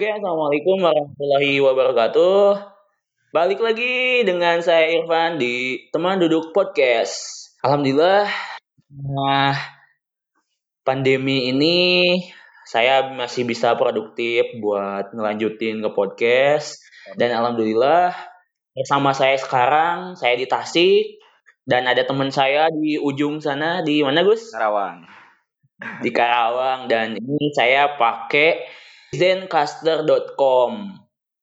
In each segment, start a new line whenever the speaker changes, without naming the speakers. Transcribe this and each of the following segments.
Oke, assalamualaikum warahmatullahi wabarakatuh. Balik lagi dengan saya Irfan di teman duduk podcast. Alhamdulillah, nah pandemi ini saya masih bisa produktif buat ngelanjutin ke podcast dan alhamdulillah bersama saya sekarang saya di Tasik dan ada teman saya di ujung sana di mana Gus?
Karawang.
Di Karawang dan ini saya pakai zencaster.com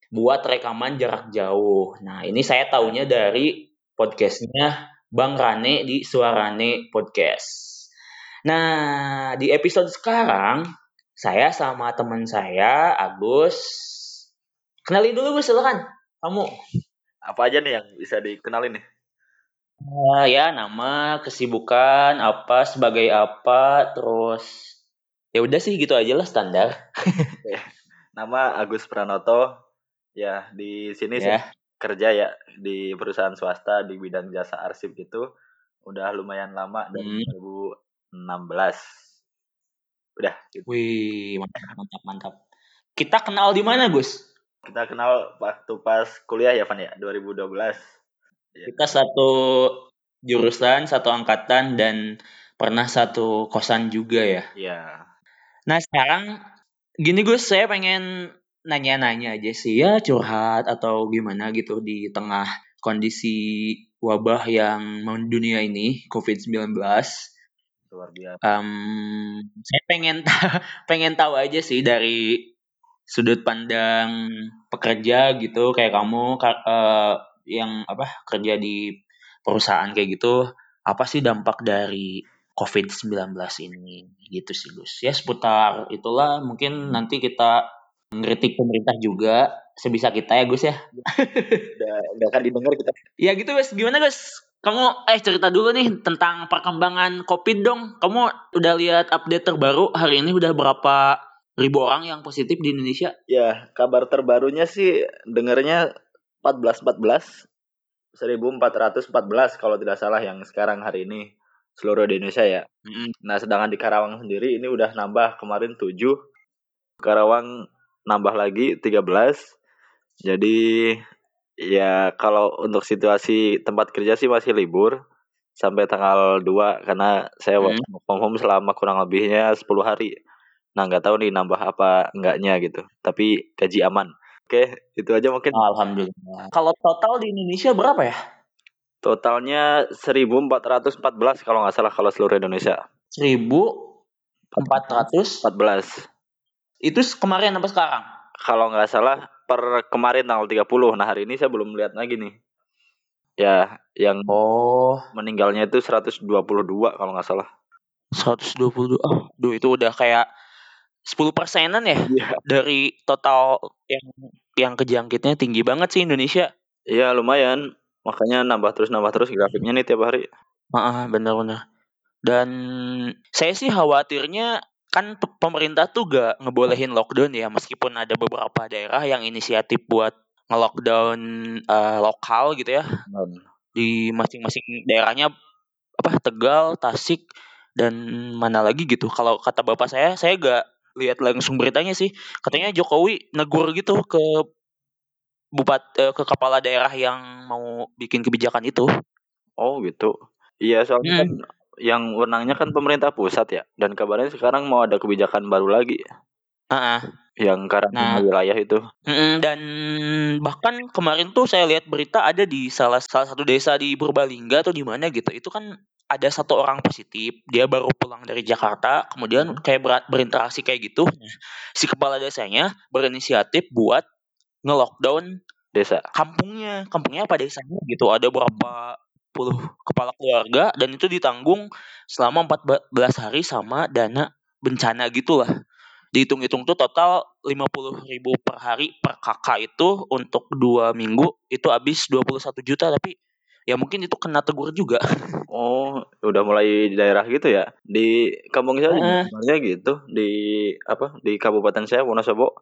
buat rekaman jarak jauh. Nah, ini saya tahunya dari podcastnya Bang Rane di Suarane Podcast. Nah, di episode sekarang saya sama teman saya Agus. Kenalin dulu Gus, silakan. Kamu.
Apa aja nih yang bisa dikenalin nih?
Uh, ya, nama, kesibukan, apa, sebagai apa, terus ya udah sih gitu aja lah standar.
Nama Agus Pranoto. Ya di sini yeah. kerja ya di perusahaan swasta di bidang jasa arsip gitu. Udah lumayan lama dari hmm. 2016 udah
gitu. wih mantap mantap mantap. Kita kenal di mana Gus?
Kita kenal waktu pas kuliah ya Van ya? 2012
ya. kita satu jurusan satu angkatan dan pernah satu kosan juga ya?
Iya
Nah sekarang gini Gus, saya pengen nanya-nanya aja sih ya curhat atau gimana gitu di tengah kondisi wabah yang mendunia ini COVID-19.
Luar biasa.
Um, saya pengen pengen tahu aja sih dari sudut pandang pekerja gitu kayak kamu uh, yang apa kerja di perusahaan kayak gitu apa sih dampak dari COVID-19 ini gitu sih Gus. Ya seputar itulah mungkin nanti kita ngeritik pemerintah juga sebisa kita ya Gus ya.
udah udah kan didengar kita.
Ya gitu Gus. Gimana Gus? Kamu eh cerita dulu nih tentang perkembangan COVID dong. Kamu udah lihat update terbaru hari ini udah berapa ribu orang yang positif di Indonesia?
Ya, kabar terbarunya sih dengarnya 14 14 1414 kalau tidak salah yang sekarang hari ini seluruh di Indonesia ya. Mm-hmm. Nah, sedangkan di Karawang sendiri ini udah nambah kemarin 7. Karawang nambah lagi 13. Jadi ya kalau untuk situasi tempat kerja sih masih libur sampai tanggal 2 karena saya work mm. from home selama kurang lebihnya 10 hari. Nah, nggak tahu nih nambah apa enggaknya gitu. Tapi gaji aman. Oke, itu aja mungkin.
Alhamdulillah. Kalau total di Indonesia berapa ya?
Totalnya 1414 kalau nggak salah kalau seluruh Indonesia.
1414. Itu kemarin apa sekarang?
Kalau nggak salah per kemarin tanggal 30. Nah, hari ini saya belum lihat lagi nih. Ya, yang
oh
meninggalnya itu 122 kalau nggak salah.
122. Oh, duh itu udah kayak 10 persenan ya yeah. dari total yang yang kejangkitnya tinggi banget sih Indonesia.
Iya lumayan. Makanya nambah terus nambah terus grafiknya nih tiap hari.
Ah, benar-benar. Dan saya sih khawatirnya kan pemerintah tuh gak ngebolehin lockdown ya meskipun ada beberapa daerah yang inisiatif buat nge-lockdown uh, lokal gitu ya. Hmm. Di masing-masing daerahnya apa Tegal, Tasik dan mana lagi gitu. Kalau kata bapak saya, saya gak lihat langsung beritanya sih. Katanya Jokowi negur gitu ke bupat uh, ke kepala daerah yang mau bikin kebijakan itu.
Oh gitu. Iya soalnya kan hmm. kan yang wenangnya kan pemerintah pusat ya dan kabarnya sekarang mau ada kebijakan baru lagi.
Uh-uh.
Yang karantina nah, wilayah itu.
dan bahkan kemarin tuh saya lihat berita ada di salah salah satu desa di Purbalingga atau di mana gitu. Itu kan ada satu orang positif, dia baru pulang dari Jakarta, kemudian hmm. kayak ber, berinteraksi kayak gitu. Si kepala desanya berinisiatif buat nge-lockdown
desa.
Kampungnya kampungnya apa desanya gitu? Ada berapa puluh kepala keluarga dan itu ditanggung selama 14 hari sama dana bencana gitulah. Dihitung-hitung tuh total 50 ribu per hari per kakak itu untuk dua minggu itu habis 21 juta tapi ya mungkin itu kena tegur juga.
Oh udah mulai di daerah gitu ya? Di kampung saya sebenarnya gitu di apa di kabupaten saya Wonosobo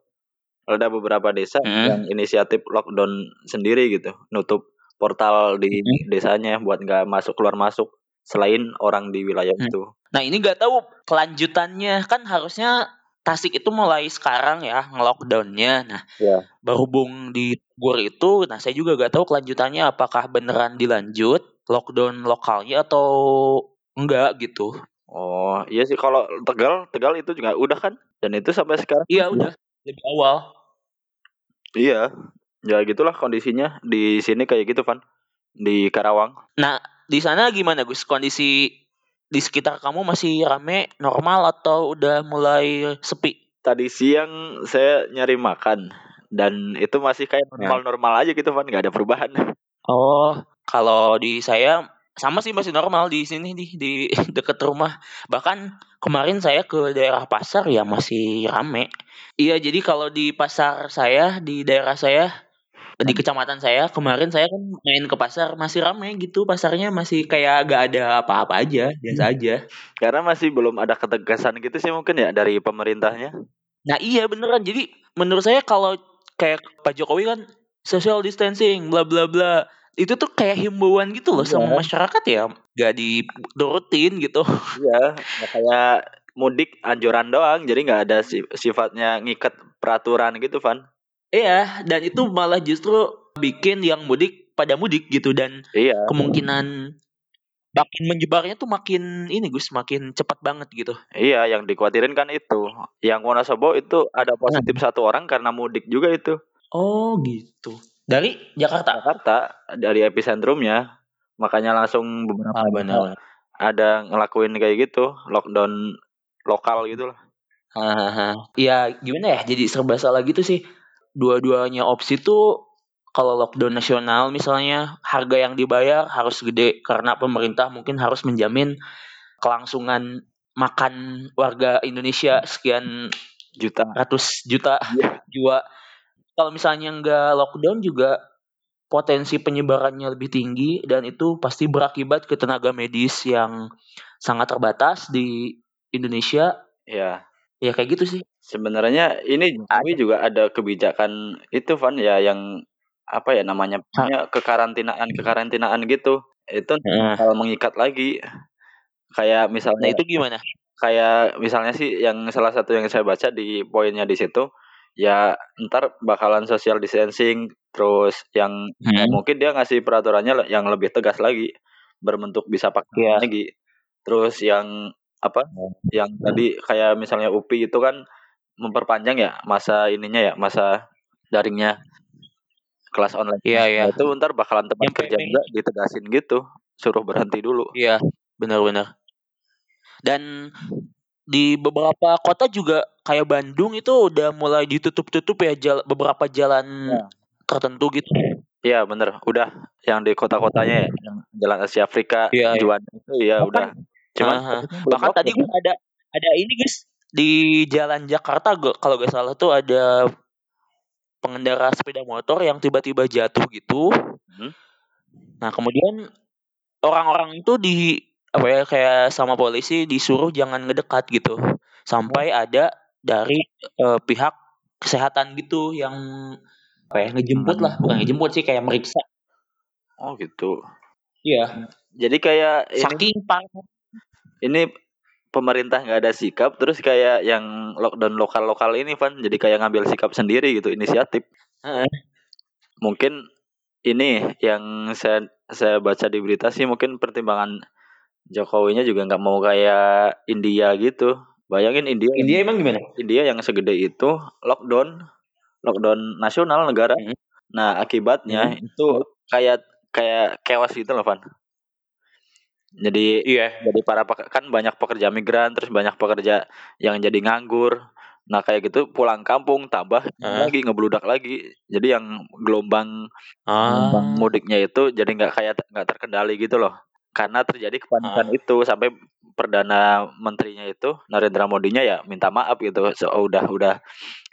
ada beberapa desa hmm. yang inisiatif lockdown sendiri gitu, nutup portal di hmm. desanya buat nggak masuk keluar masuk selain orang di wilayah hmm. itu.
Nah ini nggak tahu kelanjutannya kan harusnya Tasik itu mulai sekarang ya ngelockdownnya. Nah,
Ya.
berhubung di Bogor itu, nah saya juga gak tahu kelanjutannya apakah beneran dilanjut lockdown lokalnya atau enggak gitu.
Oh, iya sih kalau Tegal, Tegal itu juga udah kan? Dan itu sampai sekarang.
Iya udah, lebih awal.
Iya, ya gitulah kondisinya di sini kayak gitu Van di Karawang.
Nah, di sana gimana Gus? Kondisi di sekitar kamu masih rame, normal atau udah mulai sepi?
Tadi siang saya nyari makan dan itu masih kayak
Ya.
normal-normal aja gitu Van, nggak ada perubahan.
Oh, kalau di saya sama sih masih normal di sini di di deket rumah. Bahkan kemarin saya ke daerah pasar ya masih rame. Iya, jadi kalau di pasar saya di daerah saya di kecamatan saya kemarin saya kan main ke pasar masih rame gitu pasarnya masih kayak gak ada apa-apa aja biasa aja.
Karena masih belum ada ketegasan gitu sih mungkin ya dari pemerintahnya.
nah iya beneran. Jadi menurut saya kalau kayak Pak Jokowi kan social distancing bla bla bla itu tuh kayak himbauan gitu loh sama
Iya.
masyarakat ya gak diturutin gitu.
Iya, kayak mudik anjuran doang, jadi nggak ada si- sifatnya ngikat peraturan gitu Van.
iya dan itu malah justru bikin yang mudik pada mudik gitu dan
Iya.
kemungkinan makin menyebarnya tuh makin ini Gus makin cepat banget gitu
Iya, yang dikhawatirin kan itu. Yang Wonosobo itu ada positif satu orang karena mudik juga itu.
Oh gitu. Dari Jakarta.
Jakarta dari epicentrumnya. Makanya langsung beberapa
Ah benar.
ada ngelakuin kayak gitu, lockdown lokal gitu lah.
Hahaha. Ya gimana ya? Jadi serba salah gitu sih. Dua-duanya opsi tuh kalau lockdown nasional misalnya harga yang dibayar harus gede karena pemerintah mungkin harus menjamin kelangsungan makan warga Indonesia sekian
Juta.
ratus juta
Iya.
jiwa. Kalau misalnya nggak lockdown juga potensi penyebarannya lebih tinggi dan itu pasti berakibat ke tenaga medis yang sangat terbatas di Indonesia.
Ya.
Ya kayak gitu sih.
Sebenarnya ini Jokowi juga ada kebijakan itu Van ya yang apa ya namanya punya kekarantinaan kekarantinaan gitu. Itu
Nah,
kalau mengikat lagi kayak
nah
misalnya
itu gimana?
kayak misalnya sih yang salah satu yang saya baca di poinnya di situ ya ntar bakalan social distancing terus yang ya
Hmm.
mungkin dia ngasih peraturannya le- yang lebih tegas lagi berbentuk bisa pakai
Iya.
lagi terus yang apa yang tadi kayak misalnya UPI itu kan memperpanjang ya masa ininya ya masa daringnya kelas online
Iya, iya.
Nah, itu ntar bakalan tempat
Yang
kerja juga ditegasin gitu suruh berhenti dulu
Iya, benar-benar. Dan di beberapa kota juga kayak Bandung itu udah mulai ditutup-tutup ya jal beberapa jalan
Ya.
tertentu gitu.
Iya bener, udah yang di kota-kotanya ya, yang Jalan Asia Afrika,
Iya, iya.
Juanda itu ya
Bahkan-
udah. Cuman
Aha.
belum
Bahkan tadi gua ada ada ini guys di jalan Jakarta kalau gak salah tuh ada pengendara sepeda motor yang tiba-tiba jatuh gitu.
Hmm.
Nah kemudian orang-orang itu di apa ya kayak sama polisi disuruh jangan ngedekat gitu sampai ada dari eh, pihak kesehatan gitu yang apa ya ngejemput lah bukan ngejemput sih kayak meriksa.
Oh gitu.
Iya.
Jadi kayak ini,
Saking parah.
Ini pemerintah nggak ada sikap, terus kayak yang lockdown lokal-lokal ini Van, jadi kayak ngambil sikap sendiri gitu, inisiatif. Mungkin ini yang saya saya baca di berita sih mungkin pertimbangan Jokowinya juga nggak mau kayak India gitu. Bayangin India,
India emang gimana?
India yang segede itu lockdown, lockdown nasional negara.
Hmm.
Nah akibatnya itu kayak kayak chaos gitu loh Van. Jadi
Iya.
jadi para kan banyak pekerja migran terus banyak pekerja yang jadi nganggur. Nah kayak gitu pulang kampung tambah
Ah.
lagi ngebludak lagi. Jadi yang gelombang
Ah.
gelombang mudiknya itu jadi nggak kayak nggak terkendali gitu loh. Karena terjadi kepanikan
Ah.
itu sampai perdana menterinya itu Narendra Modinya ya minta maaf gitu. So, udah udah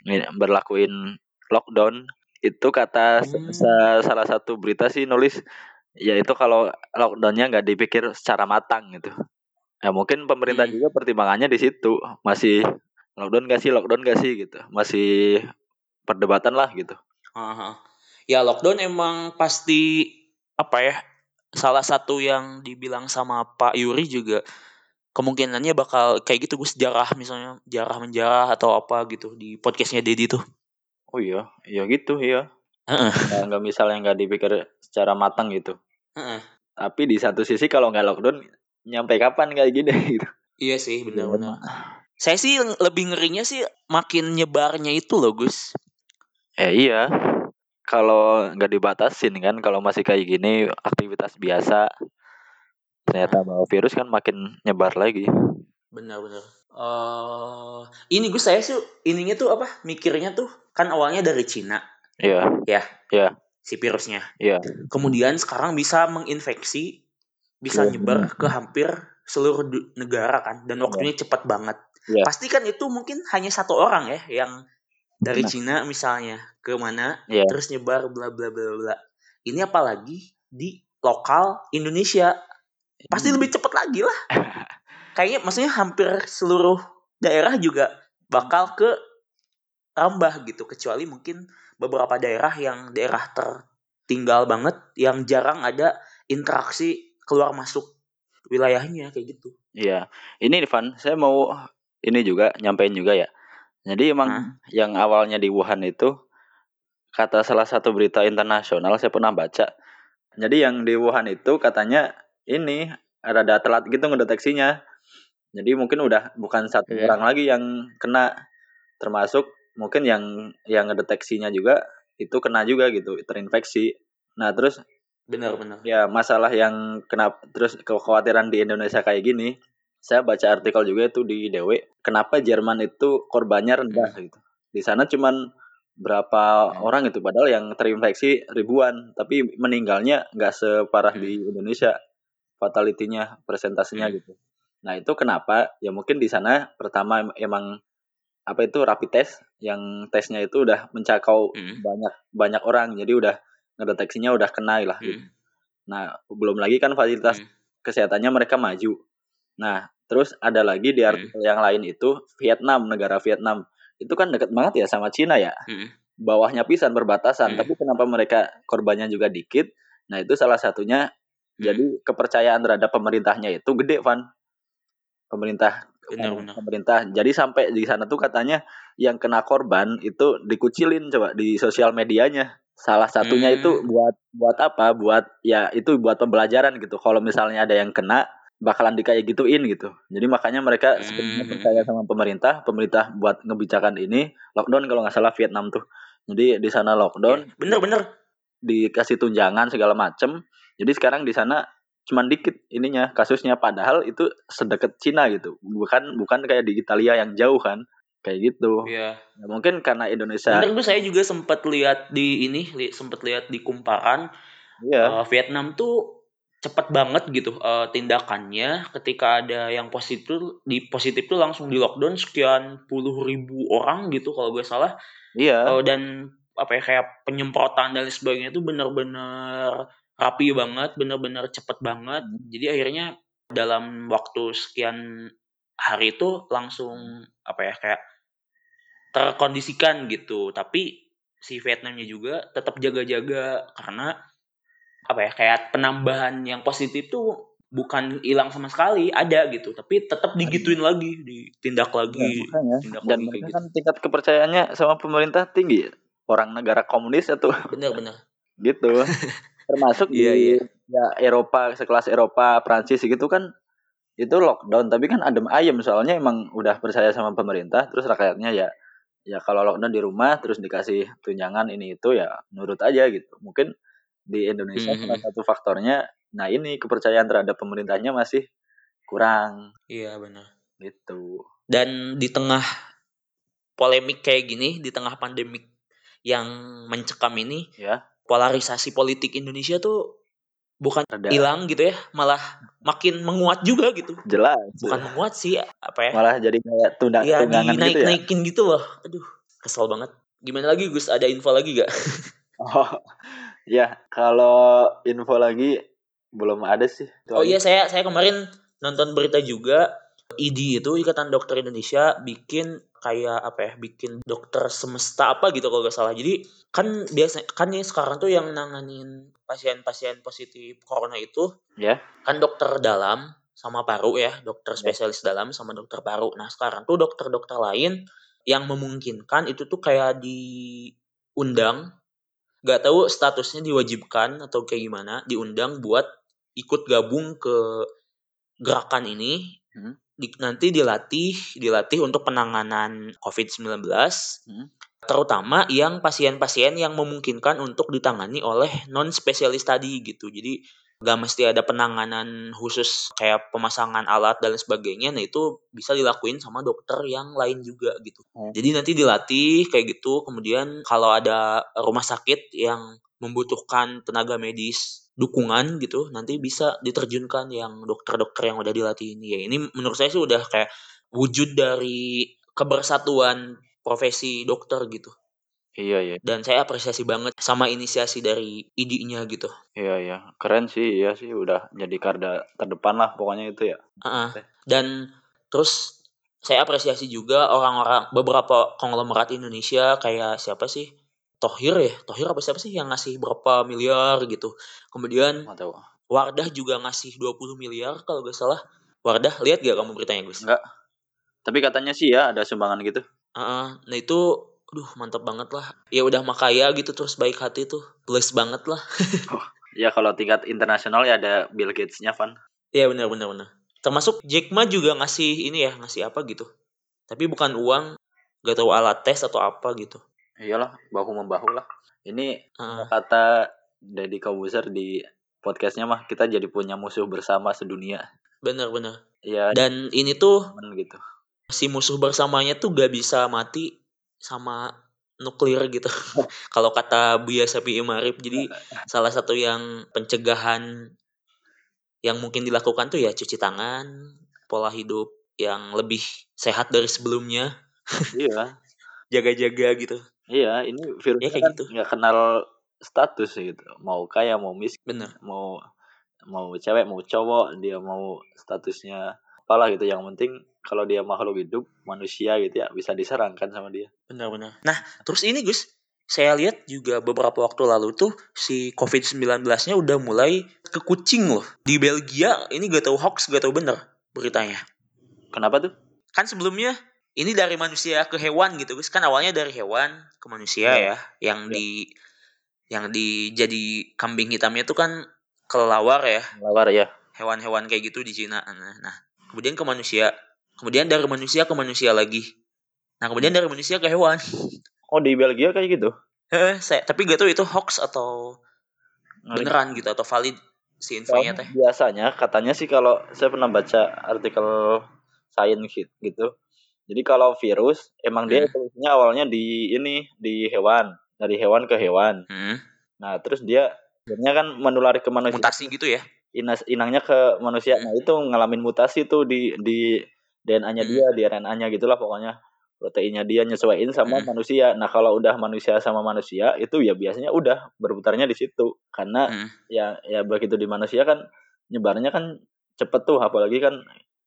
ini berlakuin lockdown itu kata
Hmm.
sa- salah satu berita sih nulis ya itu kalau lockdownnya nggak dipikir secara matang gitu. Ya mungkin pemerintah
Hmm.
juga pertimbangannya di situ masih lockdown gak sih lockdown gak sih gitu masih perdebatan lah gitu.
Aha. Ya lockdown emang pasti apa ya salah satu yang dibilang sama Pak Yuri juga kemungkinannya bakal kayak gitu gus sejarah misalnya jarah menjarah atau apa gitu di podcastnya Dedi tuh
oh iya iya gitu iya uh-uh. nggak misalnya nggak dipikir secara matang gitu. Uh-uh. tapi di satu sisi kalau nggak lockdown nyampe kapan kayak gini gitu?
Iya sih benar-benar. iya. saya sih lebih ngerinya sih makin nyebarnya itu loh Gus.
Eh iya. Kalau nggak dibatasin kan kalau masih kayak gini aktivitas biasa ternyata bawa virus kan makin nyebar lagi.
Benar-benar. Uh, ini gue saya sih ininya tuh apa mikirnya tuh kan awalnya dari Cina
iya
yeah.
ya yeah.
si virusnya
iya yeah.
kemudian sekarang bisa menginfeksi bisa yeah. nyebar ke hampir seluruh negara kan dan waktunya yeah. cepat banget yeah. pasti kan itu mungkin hanya satu orang ya yang dari nah. Cina misalnya ke mana yeah. terus nyebar bla bla bla bla ini apalagi di lokal Indonesia pasti hmm. lebih cepat lagi lah kayaknya maksudnya hampir seluruh daerah juga bakal ke tambah gitu kecuali mungkin beberapa daerah yang daerah tertinggal banget yang jarang ada interaksi keluar masuk wilayahnya kayak gitu.
Iya, ini Ivan, saya mau ini juga nyampein juga ya. Jadi emang hmm? yang awalnya di Wuhan itu kata salah satu berita internasional saya pernah baca. Jadi yang di Wuhan itu katanya ini ada telat gitu ngedeteksinya. Jadi mungkin udah bukan satu yeah. orang lagi yang kena termasuk mungkin yang yang ngedeteksinya juga itu kena juga gitu terinfeksi. Nah terus
benar-benar
ya masalah yang kena terus kekhawatiran di Indonesia kayak gini saya baca artikel juga itu di DW kenapa Jerman itu korbannya rendah hmm. gitu di sana cuman berapa hmm. orang itu padahal yang terinfeksi ribuan tapi meninggalnya nggak separah hmm. di Indonesia fatality-nya, presentasinya hmm. gitu. Nah, itu kenapa? Ya mungkin di sana pertama emang apa itu rapid test yang tesnya itu udah mencakau hmm. banyak banyak orang. Jadi udah ngedeteksinya udah kena lah gitu. Hmm. Nah, belum lagi kan fasilitas hmm. kesehatannya mereka maju. Nah, terus ada lagi di artikel hmm. yang lain itu Vietnam, negara Vietnam. Itu kan deket banget ya sama Cina ya. Hmm. Bawahnya pisan berbatasan, hmm. tapi kenapa mereka korbannya juga dikit? Nah, itu salah satunya jadi hmm. kepercayaan terhadap pemerintahnya itu gede, Van. Pemerintah benar, benar. pemerintah. Jadi sampai di sana tuh katanya yang kena korban itu dikucilin coba di sosial medianya. Salah satunya hmm. itu buat buat apa? Buat ya itu buat pembelajaran gitu. Kalau misalnya ada yang kena bakalan dikayak gituin gitu. Jadi makanya mereka hmm. sebenarnya percaya sama pemerintah, pemerintah buat ngebijakan ini lockdown kalau nggak salah Vietnam tuh. Jadi di sana lockdown.
Bener-bener
dikasih tunjangan segala macem jadi sekarang di sana cuman dikit ininya kasusnya padahal itu sedekat Cina gitu. Bukan bukan kayak di Italia yang jauh kan. Kayak gitu.
Iya.
Ya, mungkin karena Indonesia
Bener saya juga sempat lihat di ini li, sempat lihat di kumparan Iya. Uh, Vietnam tuh cepat banget gitu uh, tindakannya ketika ada yang positif di positif tuh langsung di lockdown sekian puluh ribu orang gitu kalau gue salah
iya
uh, dan apa ya kayak penyemprotan dan sebagainya itu benar-benar rapi banget, bener-bener cepet banget. Jadi akhirnya dalam waktu sekian hari itu langsung apa ya kayak terkondisikan gitu. Tapi si Vietnamnya juga tetap jaga-jaga karena apa ya kayak penambahan yang positif tuh bukan hilang sama sekali ada gitu tapi tetap digituin lagi ditindak lagi
ya, tindak dan lagi mereka gitu. kan tingkat kepercayaannya sama pemerintah tinggi orang negara komunis itu
bener-bener
gitu termasuk iya, di iya. ya Eropa sekelas Eropa Prancis gitu kan itu lockdown. Tapi kan adem ayem soalnya emang udah percaya sama pemerintah terus rakyatnya ya ya kalau lockdown di rumah terus dikasih tunjangan ini itu ya nurut aja gitu. Mungkin di Indonesia mm -hmm. salah satu faktornya nah ini kepercayaan terhadap pemerintahnya masih kurang.
Iya benar.
Gitu.
Dan di tengah polemik kayak gini di tengah pandemik yang mencekam ini
ya
polarisasi politik Indonesia tuh bukan hilang gitu ya, malah makin menguat juga gitu.
Jelas.
Bukan jelas. menguat sih, apa ya?
Malah jadi kayak tunda
ya, tunggangan dinaik, gitu ya. naikin gitu loh. Aduh, kesel banget. Gimana lagi Gus? Ada info lagi gak?
oh, ya kalau info lagi belum ada sih.
Itu oh iya, saya saya kemarin nonton berita juga ID itu Ikatan Dokter Indonesia bikin kayak apa ya bikin dokter semesta apa gitu kalau gak salah jadi kan biasa kan nih sekarang tuh yang nanganin pasien-pasien positif corona itu
ya yeah.
kan dokter dalam sama paru ya, dokter spesialis dalam sama dokter paru. Nah, sekarang tuh dokter-dokter lain yang memungkinkan itu tuh kayak diundang, nggak tahu statusnya diwajibkan atau kayak gimana, diundang buat ikut gabung ke gerakan ini.
Hmm.
Di, nanti dilatih, dilatih untuk penanganan COVID-19,
Hmm.
terutama yang pasien-pasien yang memungkinkan untuk ditangani oleh non spesialis tadi gitu. Jadi nggak mesti ada penanganan khusus kayak pemasangan alat dan sebagainya nah itu bisa dilakuin sama dokter yang lain juga gitu
Hmm.
jadi nanti dilatih kayak gitu kemudian kalau ada rumah sakit yang membutuhkan tenaga medis dukungan gitu nanti bisa diterjunkan yang dokter-dokter yang udah dilatih ini ya ini menurut saya sih udah kayak wujud dari kebersatuan profesi dokter gitu
Iya iya.
dan saya apresiasi banget sama inisiasi dari ID-nya gitu.
Iya iya. Keren sih, iya sih udah jadi karda terdepan lah pokoknya itu ya.
Uh-uh. Dan terus saya apresiasi juga orang-orang beberapa konglomerat Indonesia kayak siapa sih? Tohir ya, Tohir apa siapa sih yang ngasih berapa miliar gitu. Kemudian. Wardah juga ngasih 20 miliar kalau gak salah. Wardah, lihat gak kamu beritanya Gus?
Enggak. Tapi katanya sih ya ada sumbangan gitu.
Uh-uh. Nah itu aduh mantap banget lah ya udah makaya gitu terus baik hati tuh plus banget lah
Ya kalau tingkat internasional ya ada Bill Gates-nya Van.
Iya benar benar benar. Termasuk Jack Ma juga ngasih ini ya, ngasih apa gitu. Tapi bukan uang, gak tahu alat tes atau apa gitu.
Iyalah, bahu membahu lah. Ini
Heeh.
kata Deddy Kobuser di podcastnya mah kita jadi punya musuh bersama sedunia.
bener bener.
Ya,
Dan ini tuh
gitu.
si musuh bersamanya tuh gak bisa mati sama nuklir gitu. Kalau kata Buya Sapi Imarif, jadi salah satu yang pencegahan yang mungkin dilakukan tuh ya cuci tangan, pola hidup yang lebih sehat dari sebelumnya,
iya,
jaga-jaga gitu.
Iya. Ini virus
Ya, kayak
kan
gitu.
nggak kenal status gitu. Mau kaya, mau miskin,
Bener.
mau mau cewek, mau cowok, dia mau statusnya apalah gitu. Yang penting kalau dia makhluk hidup, manusia gitu ya, bisa diserang kan sama dia.
Benar-benar. Nah, terus ini Gus, saya lihat juga beberapa waktu lalu tuh si COVID-19-nya udah mulai ke kucing loh. Di Belgia ini gak tahu hoax, gak tahu bener beritanya.
Kenapa tuh?
Kan sebelumnya ini dari manusia ke hewan gitu Gus. Kan awalnya dari hewan ke manusia
Ya.
ya. Yang
Ya.
di yang di jadi kambing hitamnya tuh kan kelelawar ya.
Lawar ya.
Hewan-hewan kayak gitu di Cina. Nah, nah, kemudian ke manusia. Kemudian dari manusia ke manusia lagi. Nah, kemudian dari manusia ke hewan.
Oh di Belgia kayak gitu.
Eh, saya tapi gak tahu itu hoax atau beneran gitu atau valid si infonya teh.
biasanya katanya sih kalau saya pernah baca artikel sains gitu. Jadi kalau virus emang dia
Hmm.
evolusinya awalnya di ini di hewan, dari hewan ke hewan.
Hmm,
Nah, terus dia akhirnya kan menulari ke manusia.
mutasi gitu ya.
Inas, inangnya ke manusia.
Hmm.
Nah, itu ngalamin mutasi tuh di di DNA-nya
Hmm.
dia, di RNA-nya gitulah pokoknya. Proteinnya dia nyesuaiin sama
Hmm.
manusia. Nah, kalau udah manusia sama manusia itu ya biasanya udah berputarnya di situ. Karena
Hmm.
ya ya begitu di manusia kan nyebarnya kan cepet tuh apalagi kan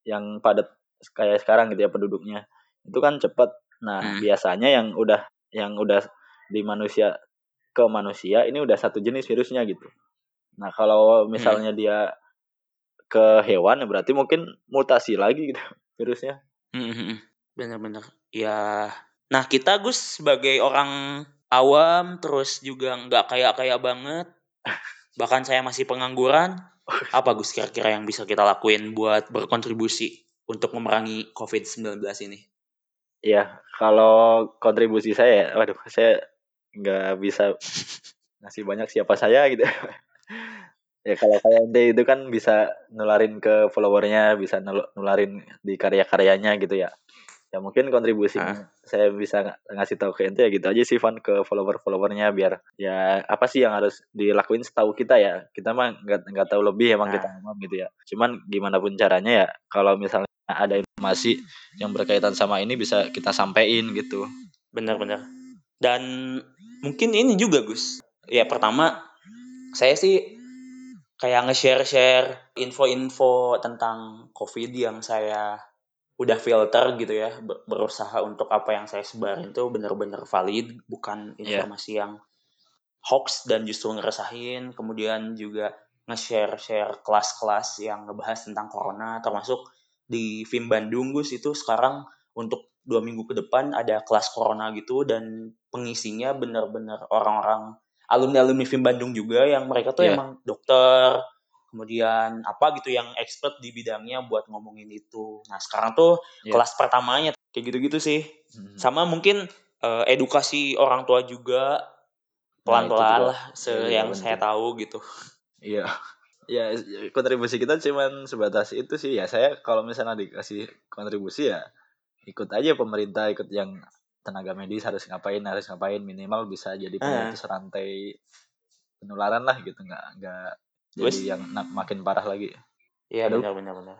yang padat kayak sekarang gitu ya penduduknya itu kan cepet nah
Hmm.
biasanya yang udah yang udah di manusia ke manusia ini udah satu jenis virusnya gitu nah kalau misalnya dia ke hewan berarti mungkin mutasi lagi gitu virusnya
Hmm, hmm, hmm. Bener-bener. Ya. Nah kita Gus sebagai orang awam terus juga nggak kaya-kaya banget. Bahkan saya masih pengangguran. Apa Gus kira-kira yang bisa kita lakuin buat berkontribusi untuk memerangi COVID-19 ini?
ya kalau kontribusi saya waduh saya nggak bisa ngasih banyak siapa saya gitu ya kalau kayak ente itu kan bisa nularin ke followernya bisa nul- nularin di karya-karyanya gitu ya ya mungkin kontribusi
Ah.
saya bisa ng- ngasih tahu ke ente ya gitu aja sih Van ke follower-followernya biar ya apa sih yang harus dilakuin setahu kita ya kita mah nggak nggak tahu lebih emang
Ah.
kita ngomong gitu ya cuman gimana pun caranya ya kalau misalnya ada informasi yang berkaitan sama ini bisa kita sampein gitu
Benar-benar. Dan mungkin ini juga Gus. Ya pertama saya sih kayak nge-share-share info-info tentang COVID yang saya udah filter gitu ya, ber- berusaha untuk apa yang saya sebarin itu benar-benar valid, bukan
Iya.
informasi yang hoax dan justru ngeresahin. Kemudian juga nge-share-share kelas-kelas yang ngebahas tentang corona termasuk di film Bandung Gus itu sekarang untuk dua minggu ke depan ada kelas corona gitu dan pengisinya bener-bener orang-orang alumni-alumni film Bandung juga yang mereka tuh yeah. emang dokter kemudian apa gitu yang expert di bidangnya buat ngomongin itu. Nah sekarang tuh yeah. kelas pertamanya kayak gitu-gitu sih. Hmm. Sama mungkin uh, edukasi orang tua juga nah, pelan-pelan nah, lah se ya, yang saya tahu gitu.
Iya. Ya, kontribusi kita cuman sebatas itu sih ya. Saya kalau misalnya dikasih kontribusi ya ikut aja pemerintah, ikut yang tenaga medis harus ngapain, harus ngapain minimal bisa jadi pemutus uh. rantai penularan lah gitu, nggak nggak jadi yang makin parah lagi.
Iya benar benar benar.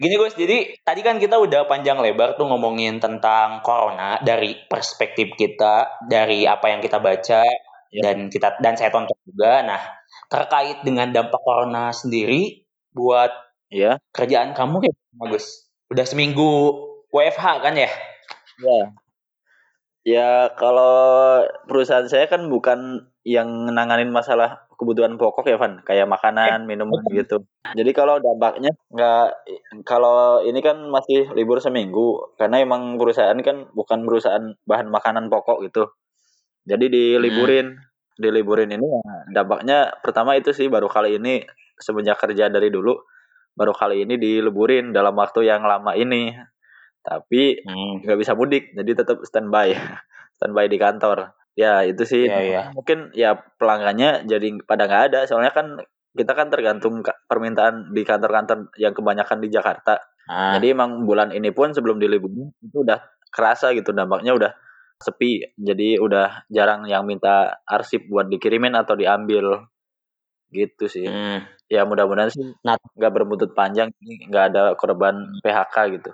Gini guys, jadi tadi kan kita udah panjang lebar tuh ngomongin tentang corona dari perspektif kita, dari apa yang kita baca, ya. dan kita dan saya tonton juga. Nah, terkait dengan dampak corona sendiri buat ya kerjaan kamu kayak bagus. Udah seminggu WFH kan ya?
Ya. Ya kalau perusahaan saya kan bukan yang nanganin masalah kebutuhan pokok ya Van, kayak makanan, minuman gitu. Jadi kalau dampaknya nggak, kalau ini kan masih libur seminggu, karena emang perusahaan kan bukan perusahaan bahan makanan pokok gitu. Jadi diliburin, hmm. diliburin ini ya dampaknya pertama itu sih baru kali ini semenjak kerja dari dulu baru kali ini diliburin dalam waktu yang lama ini. Tapi hmm. nggak hmm. bisa mudik, jadi tetap standby, standby di kantor. Ya itu sih yeah, yeah. mungkin ya pelanggannya jadi pada nggak ada, soalnya kan kita kan tergantung permintaan di kantor-kantor yang kebanyakan di Jakarta. Ah. Jadi emang bulan ini pun sebelum diliburin itu udah kerasa gitu dampaknya udah sepi. Jadi udah jarang yang minta arsip buat dikirimin atau diambil. Gitu sih. Hmm. ya mudah-mudahan sih nah, nggak berbuntut panjang nggak ada korban PHK gitu.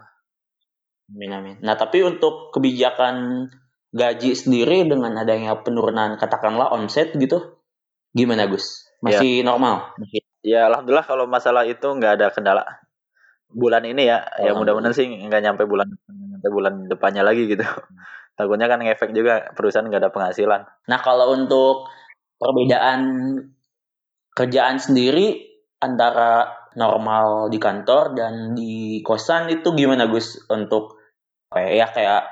Amin amin. Nah tapi untuk kebijakan gaji sendiri dengan adanya penurunan katakanlah omset gitu gimana Gus? Masih ya. normal? Masih.
Ya alhamdulillah kalau masalah itu nggak ada kendala. Bulan ini ya ya mudah-mudahan sih nggak nyampe bulan nyampe bulan depannya lagi gitu. Hmm takutnya kan ngefek juga perusahaan nggak ada penghasilan.
Nah kalau untuk perbedaan kerjaan sendiri antara normal di kantor dan di kosan itu gimana Gus? Untuk apa ya, ya kayak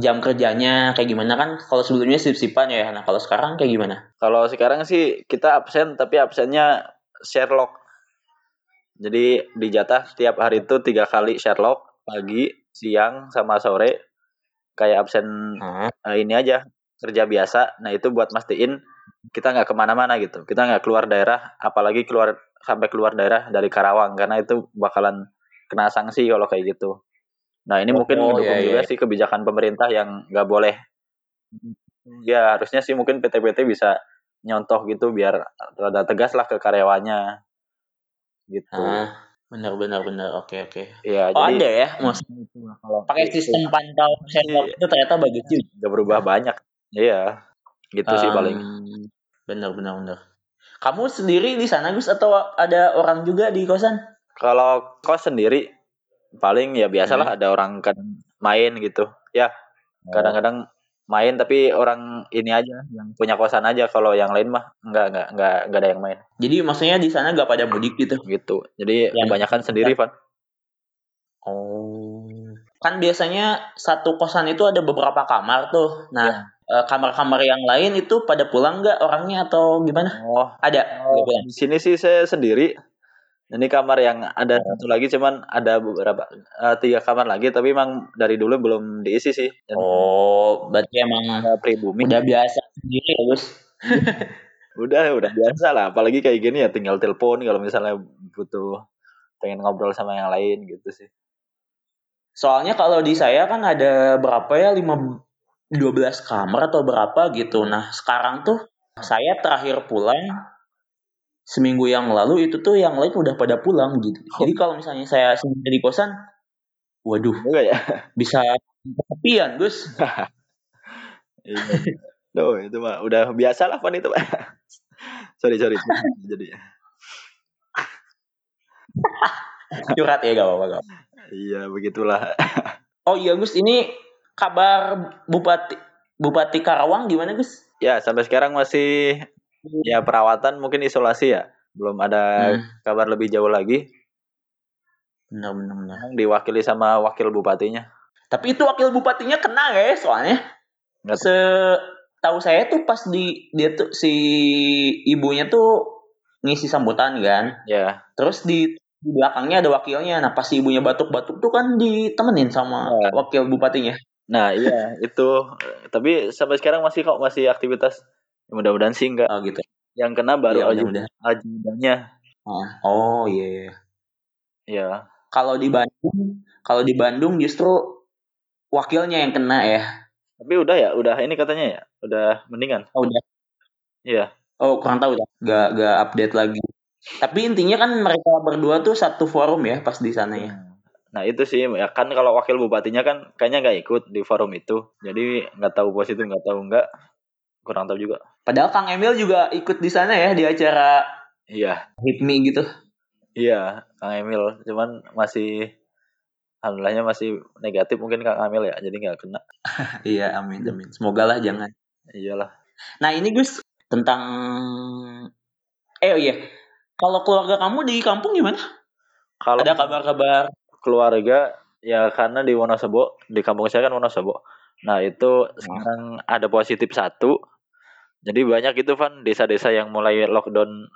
jam kerjanya kayak gimana? Kan kalau sebelumnya sip-sipan ya. Nah kalau sekarang kayak gimana?
Kalau sekarang sih kita absen tapi absennya Sherlock jadi dijatah setiap hari itu tiga kali Sherlock pagi siang sama sore kayak absen uh, ini aja kerja biasa. Nah itu buat mastiin kita nggak ke mana-mana gitu. Kita nggak keluar daerah apalagi keluar sampai keluar daerah dari Karawang karena itu bakalan kena sanksi kalau kayak gitu. Nah ini oh, mungkin oh, mendukung iya, juga iya. sih kebijakan pemerintah yang nggak boleh. Ya harusnya sih mungkin PT-PT bisa nyontoh gitu biar rada tegas lah ke karyawannya. Gitu.
Uh. Benar benar benar. Oke oke. Iya, oh, jadi ada ya maksudnya itu kalau pakai sistem pantau Sherlock itu ternyata bagus juga.
Gak berubah banyak. Iya. Gitu um, sih paling.
Benar benar benar. Kamu sendiri di sana Gus atau ada orang juga di kosan?
Kalau kos sendiri paling ya biasalah hmm. ada orang kan main gitu. Ya. Oh. Kadang-kadang main tapi orang ini aja yang punya kosan aja. Kalau yang lain mah nggak nggak nggak nggak ada yang main.
Jadi maksudnya di sana nggak pada mudik gitu?
Gitu. Jadi yang kebanyakan sendiri pak
oh. Kan biasanya satu kosan itu ada beberapa kamar tuh. Nah ya. kamar-kamar yang lain itu pada pulang nggak orangnya atau gimana?
Oh. Ada? Oh, di sini sih saya sendiri ini kamar yang ada oh. satu lagi cuman ada beberapa uh, tiga kamar lagi tapi emang dari dulu belum diisi sih.
Dan oh, berarti emang pribumi. Udah biasa sendiri ya, Gus.
udah, udah biasa lah. Apalagi kayak gini ya tinggal telepon kalau misalnya butuh pengen ngobrol sama yang lain gitu sih.
Soalnya kalau di saya kan ada berapa ya? 5 12 kamar atau berapa gitu. Nah, sekarang tuh saya terakhir pulang seminggu yang lalu itu tuh yang lain udah pada pulang gitu. Oh. Jadi kalau misalnya saya sendiri di kosan, waduh, Enggak ya? bisa kesepian, Gus.
iya. Loh, itu mah udah biasa lah pan itu, Pak. sorry, sorry. Jadi
curhat ya gak apa-apa.
Iya, begitulah.
oh iya Gus, ini kabar Bupati Bupati Karawang gimana Gus?
Ya sampai sekarang masih ya perawatan mungkin isolasi ya. Belum ada hmm. kabar lebih jauh lagi.
Benar benar benar.
Diwakili sama wakil bupatinya.
Tapi itu wakil bupatinya kena ya soalnya. Nggak Se tahu saya tuh pas di dia tuh si ibunya tuh ngisi sambutan kan.
Ya.
Terus di di belakangnya ada wakilnya. Nah pas si ibunya batuk-batuk tuh kan ditemenin sama ya. wakil bupatinya.
Nah iya itu. Tapi sampai sekarang masih kok masih aktivitas. Mudah-mudahan sih enggak.
Oh gitu.
Yang kena baru ya, aja ajudannya.
Oh, oh iya. Iya.
Ya.
Kalau di Bandung, kalau di Bandung justru wakilnya yang kena ya.
Tapi udah ya, udah ini katanya ya, udah mendingan.
Oh, udah.
Iya.
Oh, kurang tahu ya. Gak, gak update lagi. Tapi intinya kan mereka berdua tuh satu forum ya pas di sana ya. Hmm.
Nah itu sih ya kan kalau wakil bupatinya kan kayaknya nggak ikut di forum itu. Jadi nggak tahu positif nggak tahu nggak kurang tahu juga.
Padahal Kang Emil juga ikut di sana ya di acara
Iya.
HIPMI gitu.
Iya, Kang Emil. Cuman masih alhamdulillahnya masih negatif mungkin Kang Emil ya, jadi nggak kena.
iya, amin amin. Semoga lah jangan.
Iyalah.
Nah ini Gus tentang eh oh iya kalau keluarga kamu di kampung gimana? Kalau ada kabar-kabar
keluarga ya karena di Wonosobo di kampung saya kan Wonosobo. Nah itu hmm. sekarang ada positif satu. Jadi banyak itu Van desa-desa yang mulai lockdown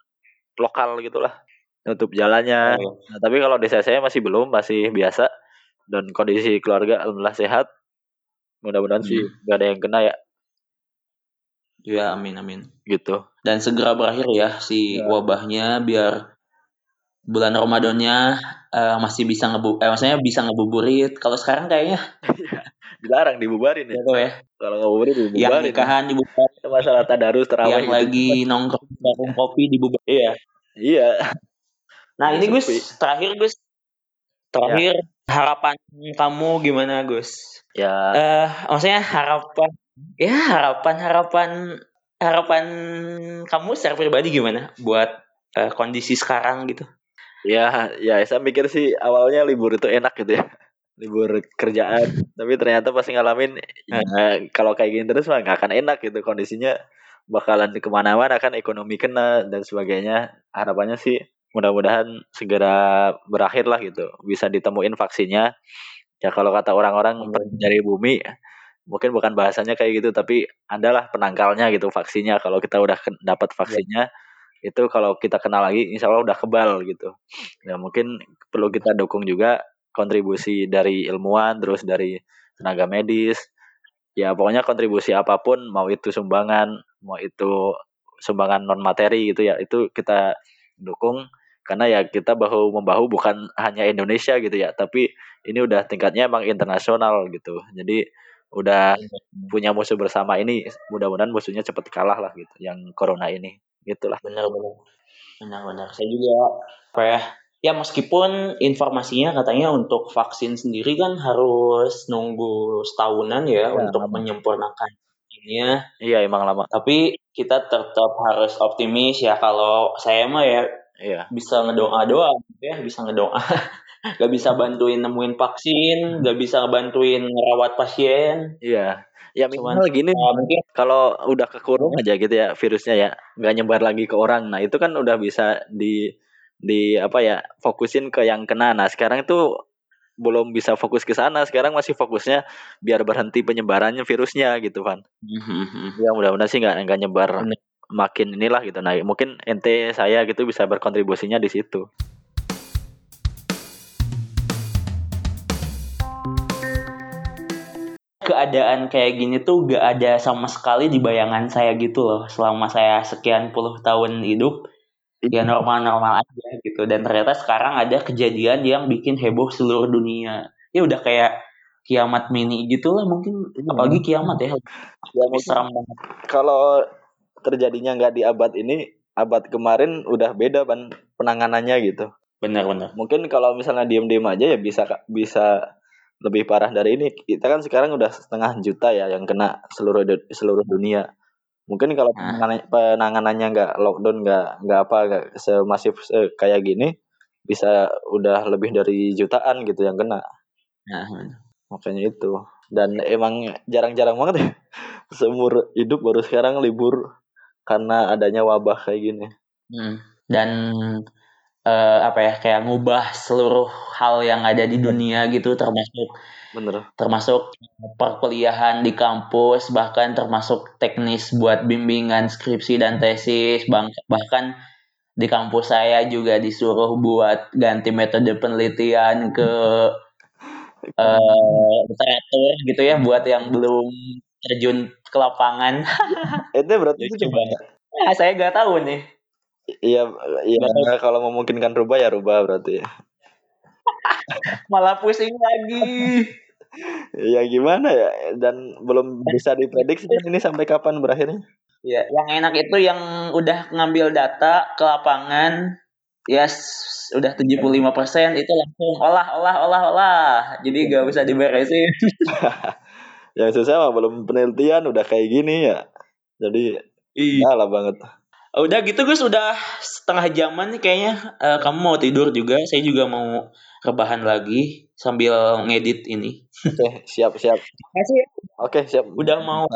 lokal gitulah nutup jalannya. Oh. Nah, tapi kalau desa saya masih belum, masih biasa dan kondisi keluarga alhamdulillah sehat. Mudah-mudahan hmm. sih gak ada yang kena ya.
Ya amin amin.
Gitu.
Dan segera berakhir ya si ya. wabahnya biar bulan Ramadannya uh, masih bisa ngebu eh maksudnya bisa ngebuburit. Kalau sekarang kayaknya
dilarang dibubarin ya.
Gitu ya.
Kalau ngebuburit dibubarin.
Yang nikahan dibubarin.
Masalah tadarus terawih.
Yang gitu. lagi nongkrong warung kopi dibubarin.
Iya. Iya.
Nah, ini Gus, terakhir Gus. Terakhir ya. harapan kamu gimana Gus?
Ya.
Eh, uh, maksudnya harapan ya harapan-harapan harapan kamu secara pribadi gimana buat uh, kondisi sekarang gitu?
Ya, ya saya mikir sih awalnya libur itu enak gitu ya. Libur kerjaan, tapi ternyata pasti ngalamin ya, kalau kayak gini terus mah gak akan enak gitu. Kondisinya bakalan ke mana-mana kan ekonomi kena dan sebagainya. Harapannya sih mudah-mudahan segera berakhir lah gitu, bisa ditemuin vaksinnya. Ya kalau kata orang-orang dari bumi mungkin bukan bahasanya kayak gitu tapi adalah penangkalnya gitu vaksinnya. Kalau kita udah dapat vaksinnya ya. itu kalau kita kenal lagi insya Allah udah kebal gitu. Ya mungkin perlu kita dukung juga kontribusi dari ilmuwan terus dari tenaga medis. Ya pokoknya kontribusi apa pun mau itu sumbangan mau itu sumbangan non materi gitu ya itu kita dukung. Karena ya kita bahu membahu bukan hanya Indonesia gitu ya tapi ini udah tingkatnya emang internasional gitu. Jadi udah punya musuh bersama ini mudah-mudahan musuhnya cepat kalah lah gitu yang corona ini. Gitulah.
Benar-benar benar-benar saya juga apa ya ya meskipun informasinya katanya untuk vaksin sendiri kan harus nunggu setahunan ya, ya untuk lama. menyempurnakan ini
iya emang lama
tapi kita tetap harus optimis ya kalau saya mah ya
iya.
bisa ngedoa doa ya bisa ngedoa gak bisa bantuin nemuin vaksin, gak bisa bantuin merawat pasien.
Iya. Ya minimal Cuman, gini, uh, mungkin kalau udah kekurung aja gitu ya virusnya ya, nggak nyebar lagi ke orang. Nah itu kan udah bisa di di apa ya fokusin ke yang kena. Nah sekarang itu belum bisa fokus ke sana. Sekarang masih fokusnya biar berhenti penyebarannya virusnya gitu, Van. Mm-hmm. Ya mudah-mudahan sih nggak nggak nyebar makin inilah gitu. Nah mungkin ente saya gitu bisa berkontribusinya di situ.
keadaan kayak gini tuh gak ada sama sekali di bayangan saya gitu loh selama saya sekian puluh tahun hidup ya normal-normal aja gitu. Dan ternyata sekarang ada kejadian yang bikin heboh seluruh dunia. Ya udah kayak kiamat mini gitu lah mungkin. Hmm. apalagi kiamat ya,
ya serem banget. Kalau terjadinya nggak di abad ini abad kemarin udah beda kan penanganannya gitu.
Benar-benar
mungkin kalau misalnya diem-diem aja ya bisa bisa lebih parah dari ini. Kita kan sekarang udah setengah juta ya yang kena seluruh seluruh dunia. Mungkin kalau nah. penanganannya nggak lockdown nggak nggak apa nggak semasif kayak gini bisa udah lebih dari jutaan gitu yang kena.
Nah,
makanya itu. dan emang jarang-jarang banget ya seumur hidup baru sekarang libur karena adanya wabah kayak gini
hmm. dan uh, apa ya kayak ngubah seluruh hal yang ada di dunia gitu termasuk
bener
termasuk perkuliahan di kampus bahkan termasuk teknis buat bimbingan skripsi dan tesis bahkan di kampus saya juga disuruh buat ganti metode penelitian ke uh, literatur gitu ya buat yang belum terjun ke lapangan.
itu berarti itu coba.
Nah, saya nggak tahu nih.
Iya, iya kalau memungkinkan rubah ya rubah berarti.
Malah pusing lagi.
ya gimana ya? Dan belum bisa diprediksi kan ini sampai kapan berakhirnya.
Ya, yang enak itu yang udah ngambil data ke lapangan, yes, udah 75 persen itu langsung olah olah olah olah. Jadi gak bisa diberesin.
Yang susah mah belum penelitian udah kayak gini ya. Jadi iya. lah banget
udah gitu Gus. Udah setengah jaman nih kayaknya. Uh, kamu mau tidur juga. Saya juga mau rebahan lagi sambil ngedit ini.
Oke siap siap.
Makasih ya.
oke siap.
Udah mau